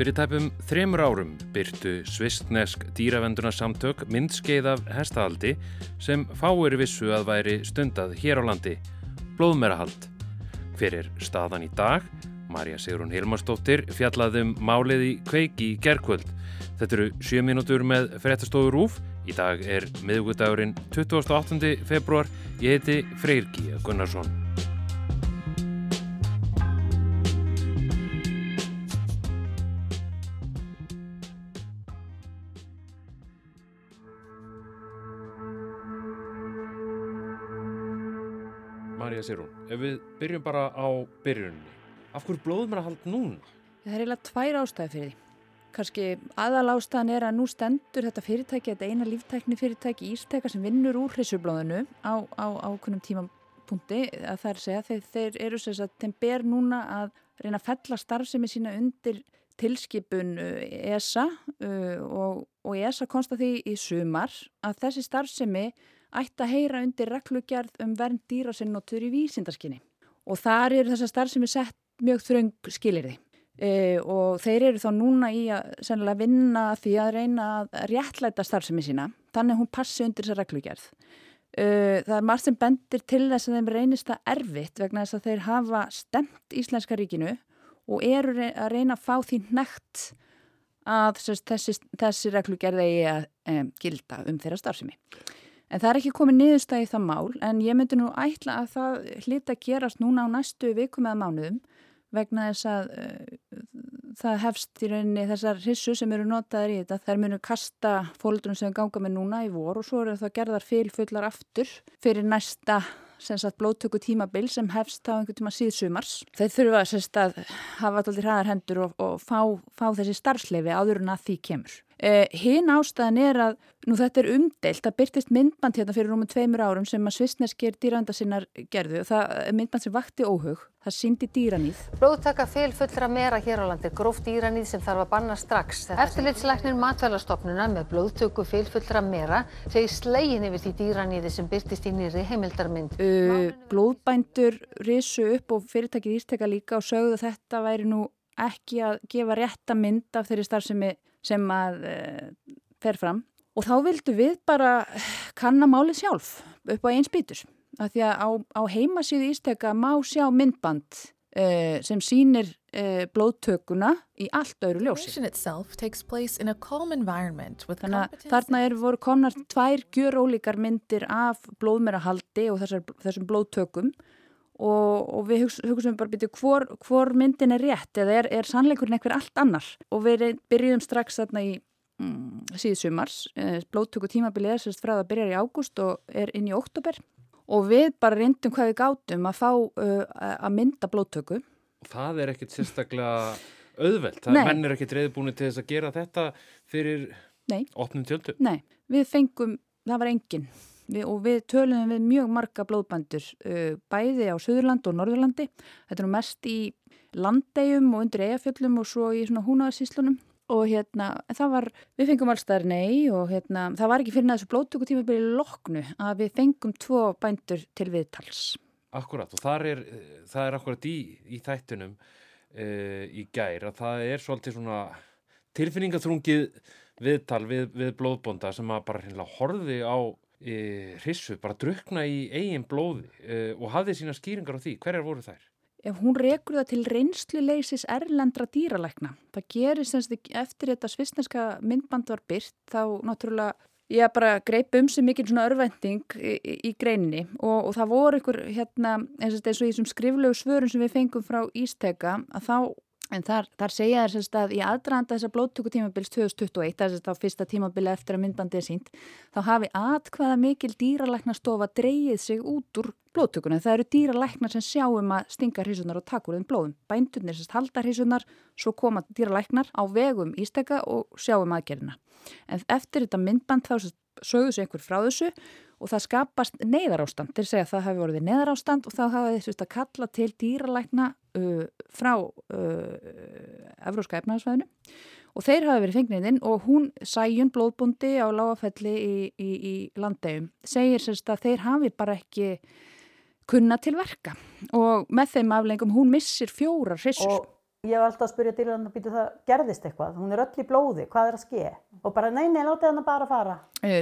Fyrir tæpum þremur árum byrtu svistnesk dýravendunarsamtök myndskeið af hestahaldi sem fáir vissu að væri stundað hér á landi, blóðmerahald. Hver er staðan í dag? Marja Sigrun Hilmarsdóttir fjallaðum málið í kveiki í gerkvöld. Þetta eru 7 mínútur með fréttastofur úf. Í dag er miðugudagurinn 28. februar. Ég heiti Freyrki Gunnarsson. Marja Sigrun, ef við byrjum bara á byrjunni. Af hverju blóðum er að halda núna? Það er eiginlega tvær ástæði fyrir því. Kanski aðal ástæðan er að nú stendur þetta fyrirtæki, þetta eina líftækni fyrirtæki Ísteka sem vinnur úr hrissublóðinu á, á ákunnum tímapunkti að það er segja þeir, þeir eru sem að þeim ber núna að reyna að fella starfsemi sína undir tilskipun ESA uh, og, og ESA konsta því í sumar að þessi starfsemi ætti að heyra undir reglugjörð um vernd dýra sem notur í vísindarskinni og þar eru þessar starfsemi sett mjög þröng skilirði e, og þeir eru þá núna í að vinna því að reyna að réttlæta starfsemi sína, þannig að hún passi undir þessa reglugjörð. E, það er margt sem bendir til þess að þeim reynist það erfitt vegna þess að þeir hafa stemt Íslenska ríkinu og eru að reyna að fá því nekt að þessi, þessi reglugjörði að e, gilda um þeirra starfsemi. En það er ekki komið niðurstæði það mál en ég myndi nú ætla að það hlita að gerast núna á næstu vikum eða mánuðum vegna þess að uh, það hefst í rauninni þessar hissu sem eru notaður í þetta. Þær munu kasta fólkdunum sem ganga með núna í vor og svo eru það gerðar fylfullar aftur fyrir næsta blóttöku tímabil sem hefst á einhvern tíma síðsumars. Þeir þurfa að hafa alltaf hraðar hendur og, og fá, fá þessi starfsleifi áður en að því kemur. Eh, hinn ástæðan er að, nú þetta er umdelt, það byrtist myndband hérna fyrir rúmum tveimur árum sem að svisneskir dýranda sinnar gerðu og það er myndband sem vakti óhug, það síndi dýranýð. Blóðtaka fyl fullra mera hér á landi, gróft dýranýð sem þarf að banna strax. Eftirlitslæknir matvælastofnuna með blóðtöku fyl fullra mera segir slegin yfir því dýranýði sem byrtist í nýri heimildarmynd. Uh, blóðbændur risu upp og fyrirtækið ísteka líka og sögðu þetta væri nú ekki að gefa rétta mynd af þeirri starfsemi sem að uh, fer fram. Og þá vildu við bara kannamáli sjálf upp á eins bítur. Af því að á, á heimasíðu ísteka má sjá myndband uh, sem sínir uh, blóðtökuna í allt öðru ljósi. Þannig að þarna er voru konar tvær gjör ólíkar myndir af blóðmerahaldi og þessar, þessum blóðtökum og, og við hugsaum bara byrju hvor, hvor myndin er rétt eða er, er sannleikurinn eitthvað allt annar og við byrjum strax þarna í mm, síðsumars, eh, blóttöku tímabilið er sérst frá það byrjar í ágúst og er inn í óttúber og við bara reyndum hvað við gátum að fá uh, að mynda blóttöku. Það er ekkit sérstaklega auðvelt, það Nei. er ekkit reyðbúin til þess að gera þetta fyrir Nei. opnum tjöldu. Nei, við fengum, það var enginn við, og við tölum við mjög marga blóðbændur uh, bæði á Suðurland og Norðurlandi. Þetta er nú mest í landegjum og undir eigafjöllum og svo í svona húnaðarsíslunum og hérna það var, við fengum allstaðar nei og hérna það var ekki fyrir þessu blóðtöku tíma byrju loknu að við fengum tvo bændur til viðtals. Akkurat og það er, það er akkurat í, í þættunum uh, í gær að það er svolítið svona tilfinningaþrungið viðtal við, við blóðbonda sem að bara hérna horfi á e, hrissu, bara drukna í eigin blóði e, og hafði sína skýringar á því. Hverjar voru þær? Ef hún rekur það til reynsluleysis erlendra dýralækna, það gerir semst eftir þetta svisneska myndband var byrt, þá náttúrulega ég bara greip um sig mikil svona örvending í, í, greininni og, og það voru ykkur hérna eins og þessum skriflegu svörun sem við fengum frá Ísteka að þá En þar, þar segja þér semst að í aðdraðanda þessar blóttöku tímabils 2021, þess að fyrsta tímabili eftir að myndbandið er sínt, þá hafi atkvaða mikil dýralæknastofa dreyið sig út úr blóttökunum. Það eru dýralæknar sem sjáum að stinga hrísunar og takk úr þeim blóðum. Bændurnir semst halda hrísunar, svo koma dýralæknar á vegum ísteka og sjáum aðgerina. En eftir þetta myndband þá sögðu sig einhver frá þessu og það skapast neyðarástand að segja að það hafi vorið neyðarástand og þá hafi þess að kalla til dýralækna uh, frá uh, Evróska efnaðarsvæðinu og þeir hafi verið fengnið inn og hún sæjun blóðbundi á lágafelli í, í, í landegum segir sérst að þeir hafi bara ekki kunna til verka og með þeim aflengum hún missir fjórar hrissur. Og Ég hef alltaf að spyrja dýrarinn að býta það gerðist eitthvað, hún er öll í blóði, hvað er að ske? Og bara nei, nei, látið hann bara fara.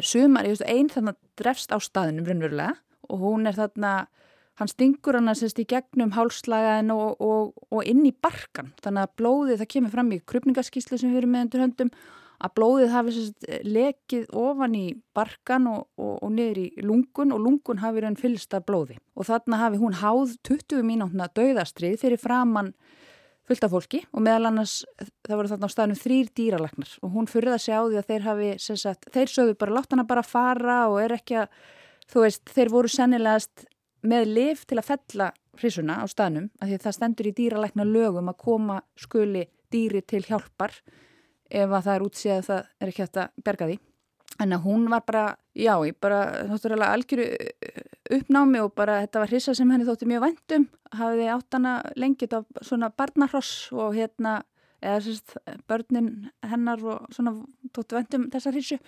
Sumar, ég veist, einn þarna drefst á staðinum raunverulega og hún er þarna, hann stingur hann að sérst í gegnum hálslagaðin og, og, og inn í barkan. Þannig að blóðið, það kemur fram í krupningaskíslu sem við erum með undir höndum, að blóðið hafi sérst lekið ofan í barkan og, og niður í lungun og lungun hafi raun fylsta blóði. Og þarna hafi hún háð 20 mínútna döðastrið fyrir framann fullt af fólki og meðal annars það voru þarna á staðnum þrýr dýralagnar og hún fyrir það segja á því að þeir hafi sagt, þeir sögðu bara látt hana bara fara og er ekki að, þú veist, þeir voru sennilegast með liv til að fella hrísuna á staðnum af því að það stendur í dýralagna lögum að koma skuli dýri til hjálpar ef að það er útsíð að það er ekki hægt að berga því. En að hún var bara, já, ég bara náttúrulega algjöru uppnámi og bara þetta var hrissa sem henni þótti mjög vendum hafiði átt hana lengið á svona barnarross og hérna eða sérst börnin hennar og svona þótti vendum þessa hrissu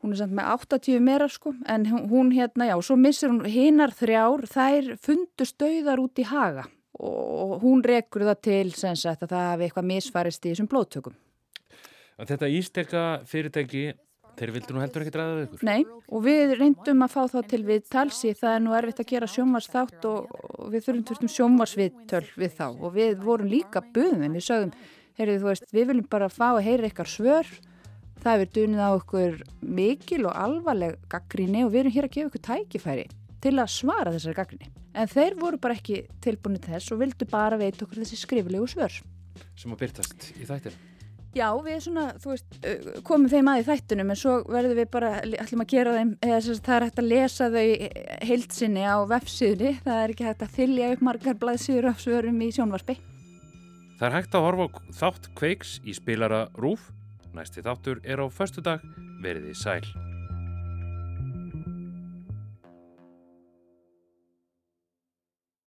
hún er samt með 80 meira sko en hún hérna já, svo missir hún hinnar þrjár, þær fundust dauðar út í haga og hún rekur það til sem sagt að það hafi eitthvað misfarist í þessum blóttökum Þetta ístekka fyrirtæki Þeir vildu nú heldur ekki draðað ykkur? Nei, og við reyndum að fá þá til við talsi, það er nú erfitt að gera sjómarsþátt og, og við þurfum þurftum sjómarsviðtöl við þá og við vorum líka buðum, við sögum, heyrðu þú veist, við viljum bara fá að heyra ykkar svör, það hefur dunið á okkur mikil og alvarleg gaggríni og við erum hér að gefa ykkur tækifæri til að svara þessari gaggríni. En þeir voru bara ekki tilbúinni þess og vildu bara veita okkur þessi skriflegu svör. Sem að byrtast í þættinu? Já, við svona, veist, komum þeim að í þættunum en svo verðum við bara, ætlum að gera þeim, eða það er hægt að lesa þau heilsinni á vefsíðni, það er ekki hægt að þylja upp margar blaðsíður af svörum í sjónvarpi. Það er hægt að horfa þátt kveiks í spilara Rúf, næsti þáttur er á förstu dag, veriði sæl.